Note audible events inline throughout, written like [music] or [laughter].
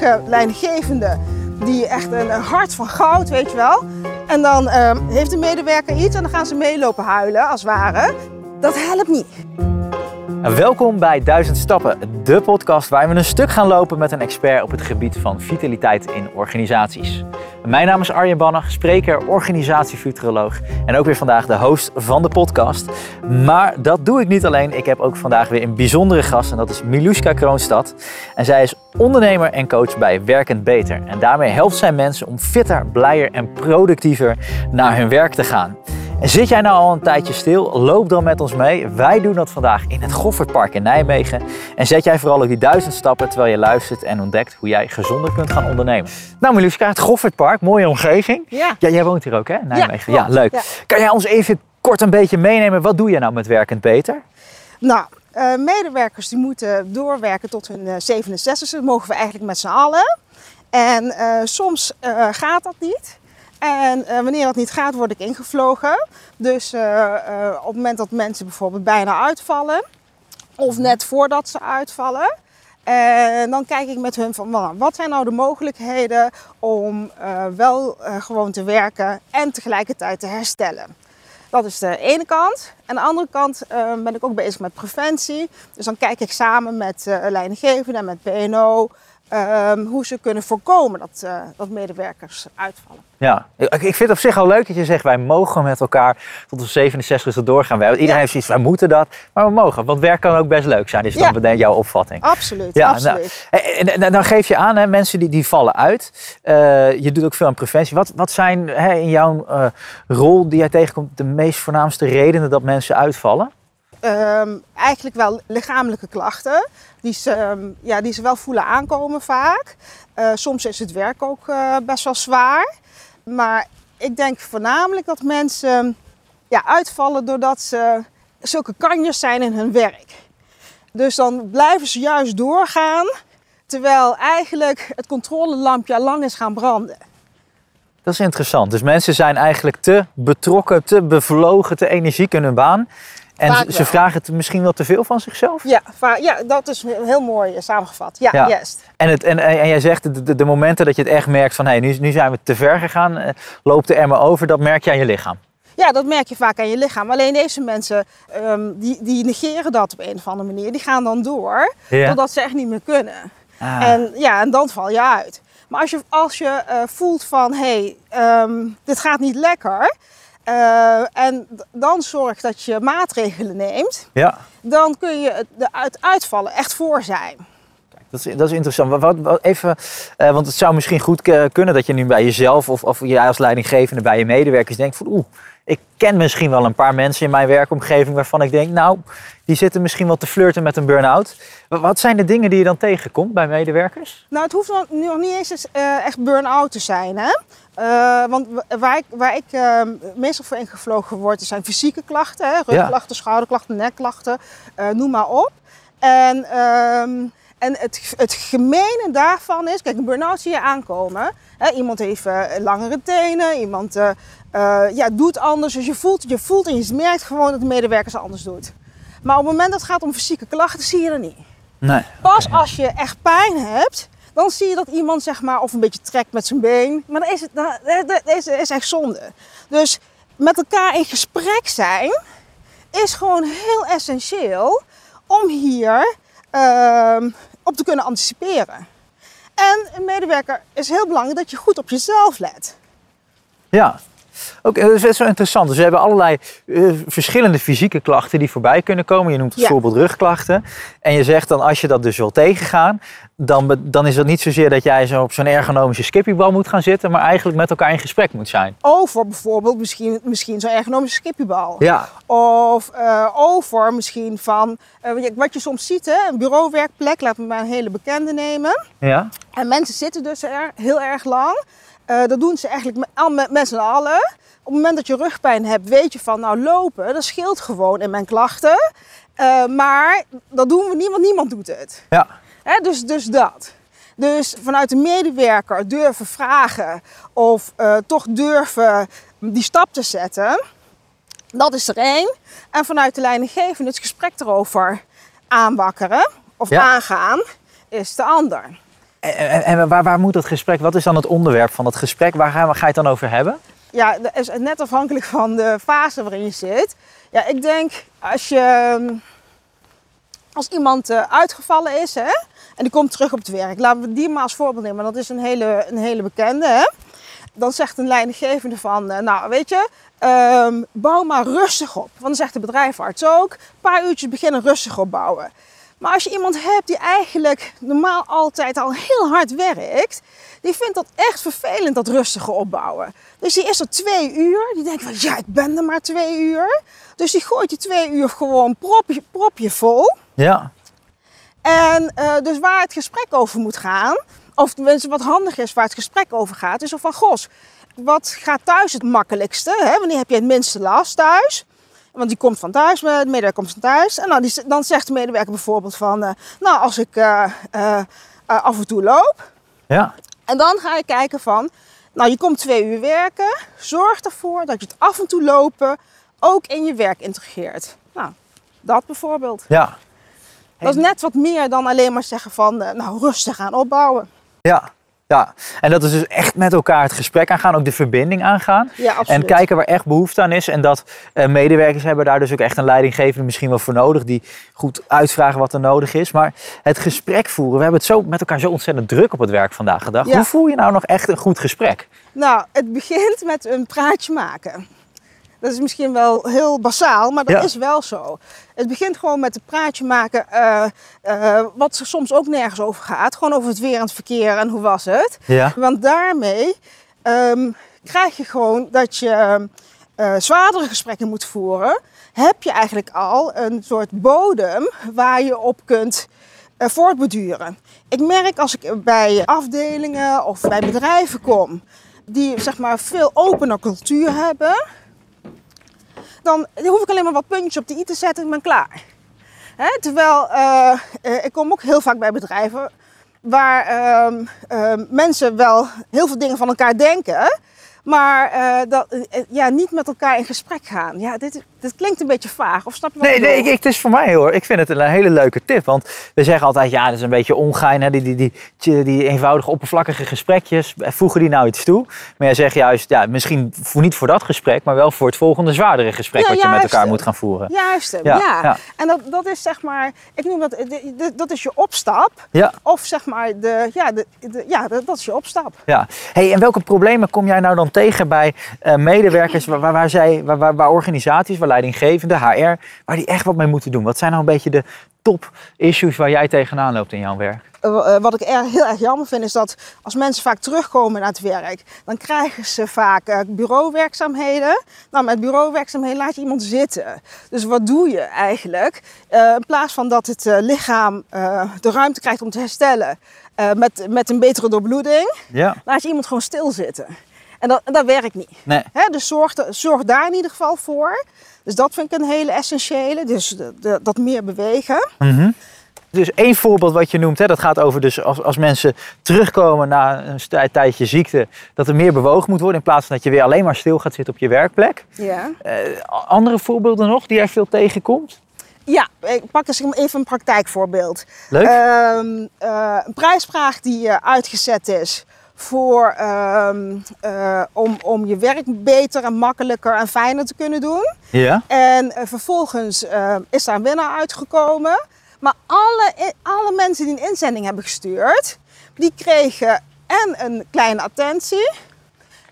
gevoelige leidinggevende die echt een, een hart van goud, weet je wel. En dan ehm, heeft de medewerker iets en dan gaan ze meelopen huilen, als het ware. Dat helpt niet. Welkom bij 1000 Stappen, de podcast waar we een stuk gaan lopen met een expert op het gebied van vitaliteit in organisaties. Mijn naam is Arjen Bannach, spreker, organisatiefuturoloog en ook weer vandaag de host van de podcast. Maar dat doe ik niet alleen. Ik heb ook vandaag weer een bijzondere gast en dat is Miluska Kroonstad. En zij is ondernemer en coach bij Werkend Beter. En daarmee helpt zij mensen om fitter, blijer en productiever naar hun werk te gaan. En zit jij nou al een tijdje stil? Loop dan met ons mee. Wij doen dat vandaag in het Goffertpark in Nijmegen. En zet jij vooral ook die duizend stappen terwijl je luistert en ontdekt hoe jij gezonder kunt gaan ondernemen. Nou Meluska, het Goffertpark, mooie omgeving. Ja. ja jij woont hier ook hè, Nijmegen? Ja, leuk. Ja. Kan jij ons even kort een beetje meenemen? Wat doe je nou met Werkend Beter? Nou, eh, medewerkers die moeten doorwerken tot hun eh 67 Dat mogen we eigenlijk met z'n allen. En eh, soms eh, gaat dat niet. En eh, wanneer dat niet gaat, word ik ingevlogen. Dus eh, eh, op het moment dat mensen bijvoorbeeld bijna uitvallen, of net voordat ze uitvallen, en dan kijk ik met hun van wat zijn nou de mogelijkheden om wel gewoon te werken en tegelijkertijd te herstellen. Dat is de ene kant. En de andere kant ben ik ook bezig met preventie. Dus dan kijk ik samen met uh, leidinggevenden en met PNO ehm, hoe ze kunnen voorkomen dat, eh, dat medewerkers uitvallen. Ja, ik ik vind het op zich al leuk dat je zegt wij mogen met elkaar tot de 67e doorgaan. Wij- Iedereen Ja. heeft zoiets, wij moeten dat, maar we mogen. Want werk kan ook best leuk zijn, is dan Ja. meteen jouw opvatting. Absoluut, Ja, absoluut. nou, en, en- en dan geef je aan, hè, mensen die, die vallen uit. Je doet ook veel aan preventie. Wat, wat zijn hè, in jouw rol die jij tegenkomt de meest voornaamste redenen dat mensen uitvallen? Ehm, eigenlijk wel lichamelijke klachten. Die ze, ehm, ja, die ze wel voelen aankomen vaak. Eh, soms is het werk ook eh, best wel zwaar. Maar ik denk voornamelijk dat mensen ja, uitvallen doordat ze zulke kanjers zijn in hun werk. Dus dan blijven ze juist doorgaan. Terwijl eigenlijk het controlelampje al lang is gaan branden. Dat is interessant. Dus mensen zijn eigenlijk te betrokken, te bevlogen, te energiek in hun baan. En ze vragen het misschien wel te veel van zichzelf. Ja, ja dat is heel mooi samengevat. Ja, Ja. juist. En, het, en, en jij zegt de, de, de momenten dat je het echt merkt van hé, nu, nu zijn we te ver gegaan, eh, loopt de emmer over, dat merk je aan je lichaam. Ja, dat merk je vaak aan je lichaam. Alleen deze mensen, ehm, die, die negeren dat op een of andere manier. Die gaan dan door, Ja. totdat ze echt niet meer kunnen. Ah. En, ja, en dan val je uit. Maar als je, als je eh, voelt van, hé, hey, ehm, dit gaat niet lekker... eh, en dan zorg dat je maatregelen neemt... Ja. dan kun je het- de uit uitvallen echt voor zijn. Dat is, dat is interessant. Wat, wat, wat- even, eh, want het zou misschien goed eh, kunnen dat je nu bij jezelf of, of jij als leidinggevende bij je medewerkers denkt van oeh, ik ken misschien wel een paar mensen in mijn werkomgeving waarvan ik denk, nou, die zitten misschien wel te flirten met een burn-out. Wa- Wat zijn de dingen die je dan tegenkomt bij medewerkers? Nou, het hoeft nog, nu nog niet eens eh, echt burn-out te zijn. Hè? Eh, want wa- waar ik, waar ik eh, meestal voor ingevlogen word, zijn fysieke klachten. Hè? Rugklachten, schouderklachten, nekklachten, eh, noem maar op. En, ehm, en het, het gemene daarvan is, kijk, een burn-out zie je aankomen. Hè? Iemand heeft langere tenen, iemand eh, eh, ja, doet anders. Dus je voelt, je voelt en je merkt gewoon dat de medewerkers anders doet. Maar op het moment dat het gaat om fysieke klachten, zie je dat niet. Nee. Pas als je echt pijn hebt, dan zie je dat iemand zeg maar of een beetje trekt met zijn been. Maar dan is het dat is, is echt zonde. Dus met elkaar in gesprek zijn is gewoon heel essentieel om hier ehm, op te kunnen anticiperen. En een medewerker is heel belangrijk dat je goed op jezelf let. Ja. Oké, dat is best wel interessant. Dus we hebben allerlei eh, verschillende fysieke klachten die voorbij kunnen komen. Je noemt het Ja. voorbeeld rugklachten. En je zegt dan, als je dat dus wil tegengaan, dan, dan is het niet zozeer dat jij zo op zo'n ergonomische skippiebal moet gaan zitten, maar eigenlijk met elkaar in gesprek moet zijn. Over bijvoorbeeld misschien, misschien zo'n ergonomische skippiebal. Ja. Of eh, over misschien van, eh, wat je- wat je soms ziet, hè, een bureauwerkplek, laten we maar een hele bekende nemen. Ja? En mensen zitten dus er heel erg lang. Eh, dat doen ze eigenlijk met, al met, met z'n allen. Op het moment dat je rugpijn hebt, weet je van, nou lopen, dat scheelt gewoon in mijn klachten. Eh, maar dat doen we niet, want niemand doet het. Ja. Hè, dus, dus dat. Dus vanuit de medewerker durven vragen of eh, toch durven die stap te zetten. Dat is er één. En vanuit de leidinggevende het gesprek erover aanwakkeren of Ja. aangaan is de ander. En, en, en waar, waar moet dat gesprek, wat is dan het onderwerp van dat gesprek? Waar ga, ga je het dan over hebben? Ja, is net afhankelijk van de fase waarin je zit. Ja, ik denk als je... ehm, Als iemand eh, uitgevallen is hè, en die komt terug op het werk. Laten we die maar als voorbeeld nemen. Dat is een hele, een hele bekende. Hè. Dan zegt een leidinggevende van... eh, nou, weet je, ehm, bouw maar rustig op. Want dan zegt de bedrijfarts ook... een paar uurtjes beginnen rustig opbouwen. Maar als je iemand hebt die eigenlijk normaal altijd al heel hard werkt, die vindt dat echt vervelend, dat rustige opbouwen. Dus die is er twee uur, die denkt van ja, ik ben er maar twee uur. Dus die gooit die twee uur gewoon propje, propje vol. Ja, En eh, dus waar het gesprek over moet gaan, of tenminste wat handig is waar het gesprek over gaat, is of van gos, wat gaat thuis het makkelijkste? Hè? Wanneer heb je het minste last thuis? Want die komt van thuis, de medewerker komt van thuis. En dan, die, dan zegt de medewerker bijvoorbeeld van, eh, nou als ik eh, eh, af en toe loop. ja, En dan ga je kijken van, nou je komt twee uur werken. Zorg ervoor dat je het af en toe lopen ook in je werk integreert. Nou, dat bijvoorbeeld. ja. Dat is net wat meer dan alleen maar zeggen van, nou rustig aan opbouwen. Ja, ja. En dat is dus echt met elkaar het gesprek aangaan, ook de verbinding aangaan. Ja. En kijken waar echt behoefte aan is. En dat eh, medewerkers hebben daar dus ook echt een leidinggevende misschien wel voor nodig. Die goed uitvragen wat er nodig is. Maar het gesprek voeren. We hebben het zo met elkaar zo ontzettend druk op het werk vandaag de dag. Ja. Hoe voer je nou nog echt een goed gesprek? Nou, het begint met een praatje maken. Dat is misschien wel heel basaal, maar dat Ja. is wel zo. Het begint gewoon met een praatje maken, eh, eh, wat er soms ook nergens over gaat. Gewoon over het weer en het verkeer en hoe was het. Ja. Want daarmee ehm, krijg je gewoon dat je eh, zwaardere gesprekken moet voeren. Heb je eigenlijk al een soort bodem waar je op kunt voortborduren. Ik merk als ik bij afdelingen of bij bedrijven kom die zeg maar veel opener cultuur hebben, dan hoef ik alleen maar wat puntjes op de i te zetten en ben klaar. Terwijl eh, eh, ik kom ook heel vaak bij bedrijven waar ehm, ehm, mensen wel heel veel dingen van elkaar denken, maar eh, dat, eh, ja, niet met elkaar in gesprek gaan. Ja, dit, dit klinkt een beetje vaag, of snap je wat Nee, nee, ik, het is voor mij hoor. Ik vind het een hele leuke tip. Want we zeggen altijd, ja, dat is een beetje ongein. Hè? Die, die, die, die, eenvoudige, oppervlakkige gesprekjes. eh, Voegen die nou iets toe? Maar jij zegt juist, ja, misschien voor, niet voor dat gesprek, maar wel voor het volgende zwaardere gesprek Ja, wat je met elkaar moet gaan voeren. Juist, Ja, ja. ja. En dat, dat is zeg maar, ik noem dat, dat is je opstap. Ja, Of zeg maar, de, ja, de, de, ja dat, dat is je opstap. ja. Hey, en welke problemen kom jij nou dan tegen bij eh, medewerkers waar, waar, waar, zij, waar, waar, organisaties, waar leidinggevende, HR, waar die echt wat mee moeten doen? Wat zijn nou een beetje de top issues waar jij tegenaan loopt in jouw werk? Eh, eh, wat ik er, heel erg jammer vind is dat als mensen vaak terugkomen naar het werk, dan krijgen ze vaak bureauwerkzaamheden. Nou, met bureauwerkzaamheden laat je iemand zitten. Dus wat doe je eigenlijk? In plaats van dat het lichaam de ruimte krijgt om te herstellen met, met een betere doorbloeding, Ja. laat je iemand gewoon stilzitten. En dat, werkt niet. Nee. Dus zorg, zorg daar in ieder geval voor. Dus dat vind ik een hele essentiële. Dus de- de- dat meer bewegen. Mhm. Dus één voorbeeld wat je noemt, hè, dat gaat over dus als, als mensen terugkomen na een tijdje ziekte, dat er meer bewogen moet worden in plaats van dat je weer alleen maar stil gaat zitten op je werkplek. Ja. Eh, andere voorbeelden nog die jij veel tegenkomt? Ja, ik pak eens even een praktijkvoorbeeld. Leuk. Ehm, eh, een prijsvraag die eh, uitgezet is voor, ehm, eh, om, om je werk beter en makkelijker en fijner te kunnen doen. ja. En eh, vervolgens eh, is daar een winnaar uitgekomen. Maar alle, alle mensen die een inzending hebben gestuurd, die kregen en een kleine attentie.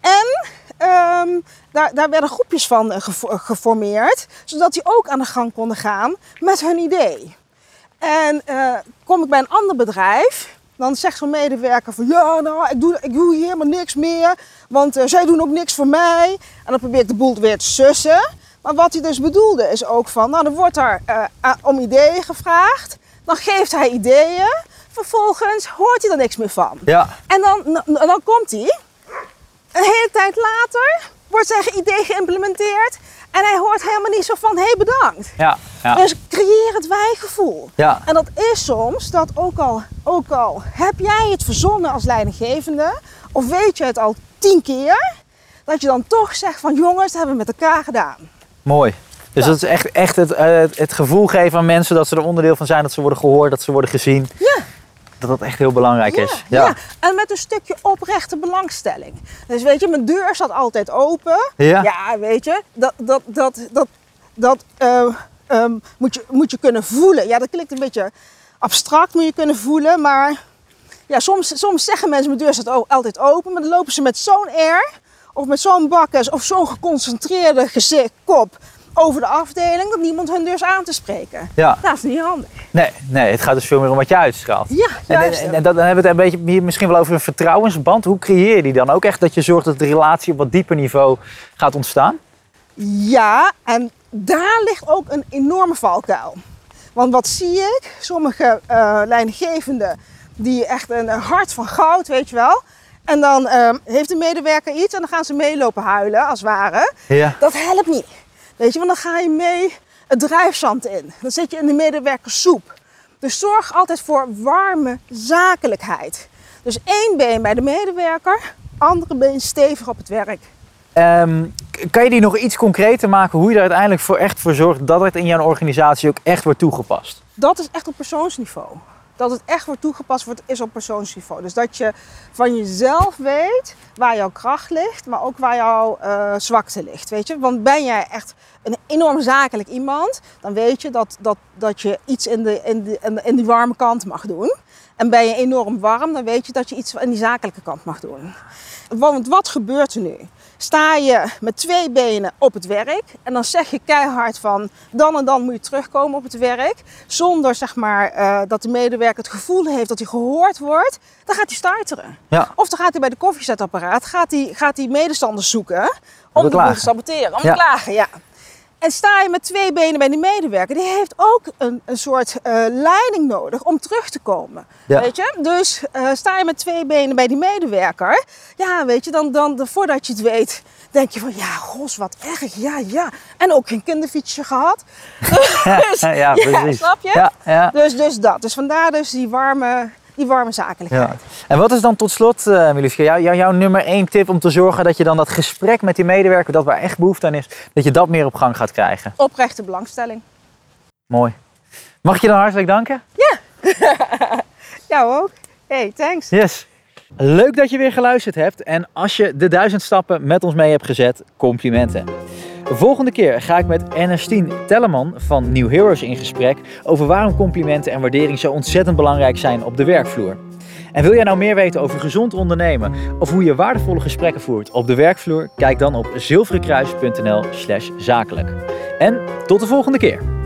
En ehm, daar, daar werden groepjes van geformeerd, zodat die ook aan de gang konden gaan met hun idee. En kom ik bij een ander bedrijf, dan zegt zo'n medewerker van ja, nou, ik doe, ik doe hier helemaal niks meer, want eh, zij doen ook niks voor mij. En dan probeer ik de boel weer te sussen. Maar wat hij dus bedoelde is ook van, nou, dan wordt er eh, a- om ideeën gevraagd, dan geeft hij ideeën, vervolgens hoort hij er niks meer van. Ja. En dan, dan komt hij. Een hele tijd later wordt zijn idee geïmplementeerd. En hij hoort helemaal niet zo van, hé hey, bedankt. Ja. Ja. Dus creëer het wij-gevoel. Ja. En dat is soms dat ook al, ook al heb jij het verzonnen als leidinggevende, of weet je het al tien keer, dat je dan toch zegt van jongens, dat hebben we met elkaar gedaan. Mooi. Dus Ja. dat is echt, echt het, eh, het gevoel geven aan mensen dat ze er onderdeel van zijn, dat ze worden gehoord, dat ze worden gezien. Ja. Dat dat echt heel belangrijk is. Ja, ja, en met een stukje oprechte belangstelling. Dus weet je, mijn deur staat altijd open. Ja. Ja, weet je, dat, dat, dat, dat, dat eh, ehm, moet, je, moet je kunnen voelen. Ja, dat klinkt een beetje abstract, moet je kunnen voelen. Maar ja, soms, soms zeggen mensen, mijn deur staat altijd open. Maar dan lopen ze met zo'n air, of met zo'n bakkes, of zo'n geconcentreerde gezicht, kop over de afdeling, dat niemand hun deur is aan te spreken. Ja. Dat is niet handig. Nee, nee, het gaat dus veel meer om wat je uitstraalt. Ja, en, juist. en, en dan hebben we het een beetje hier misschien wel over een vertrouwensband. Hoe creëer je die dan ook echt dat je zorgt dat de relatie op wat dieper niveau gaat ontstaan? Ja, en daar ligt ook een enorme valkuil. Want wat zie ik? Sommige eh leidinggevenden die echt een hart van goud, weet je wel. En dan eh, heeft de medewerker iets en dan gaan ze meelopen huilen, als het ware. Ja. Dat helpt niet. Weet je, want dan ga je mee het drijfzand in. Dan zit je in de medewerkerssoep. Dus zorg altijd voor warme zakelijkheid. Dus één been bij de medewerker, andere been stevig op het werk. Ehm, kan je die nog iets concreter maken hoe je er uiteindelijk voor echt voor zorgt dat het in jouw organisatie ook echt wordt toegepast? Dat is echt op persoonsniveau. Dat het echt wordt toegepast wordt, is op persoonsniveau. Dus dat je van jezelf weet waar jouw kracht ligt, maar ook waar jouw eh, zwakte ligt. Weet je? Want ben jij echt een enorm zakelijk iemand, dan weet je dat, dat, dat je iets in, de, in, de, in die warme kant mag doen. En ben je enorm warm, dan weet je dat je iets in die zakelijke kant mag doen. Want wat gebeurt er nu? Sta je met twee benen op het werk en dan zeg je keihard van dan en dan moet je terugkomen op het werk. Zonder zeg maar, eh, dat de medewerker het gevoel heeft dat hij gehoord wordt, dan gaat hij stuiteren. Ja. Of dan gaat hij bij de koffiezetapparaat, gaat hij, gaat hij medestanders zoeken om te saboteren, om Ja. te klagen. Ja. En sta je met twee benen bij die medewerker, die heeft ook een, een soort eh, leiding nodig om terug te komen. Ja. Weet je? Dus eh, sta je met twee benen bij die medewerker, ja, weet je, dan, dan, voordat je het weet, denk je van ja, gos, wat erg, ja, ja. En ook geen kinderfietsje gehad. [laughs] [laughs] Dus, ja, precies. [laughs] snap je? Ja, ja. Dus, dus dat. Dus vandaar dus die warme, die warme zakelijkheid. Ja. En wat is dan tot slot, uh, Milieske, jou, jou- jouw nummer één tip om te zorgen dat je dan dat gesprek met die medewerker, dat waar echt behoefte aan is, dat je dat meer op gang gaat krijgen? Oprechte belangstelling. Mooi. Mag ik je dan hartelijk danken? [laughs] Jou ook. Hey, thanks. Yes. Leuk dat je weer geluisterd hebt en als je de duizend stappen met ons mee hebt gezet, complimenten. De volgende keer ga ik met Ernestine Telleman van New Heroes in gesprek over waarom complimenten en waardering zo ontzettend belangrijk zijn op de werkvloer. En wil jij nou meer weten over gezond ondernemen of hoe je waardevolle gesprekken voert op de werkvloer? Kijk dan op zilverenkruis.nl/zakelijk. En tot de volgende keer.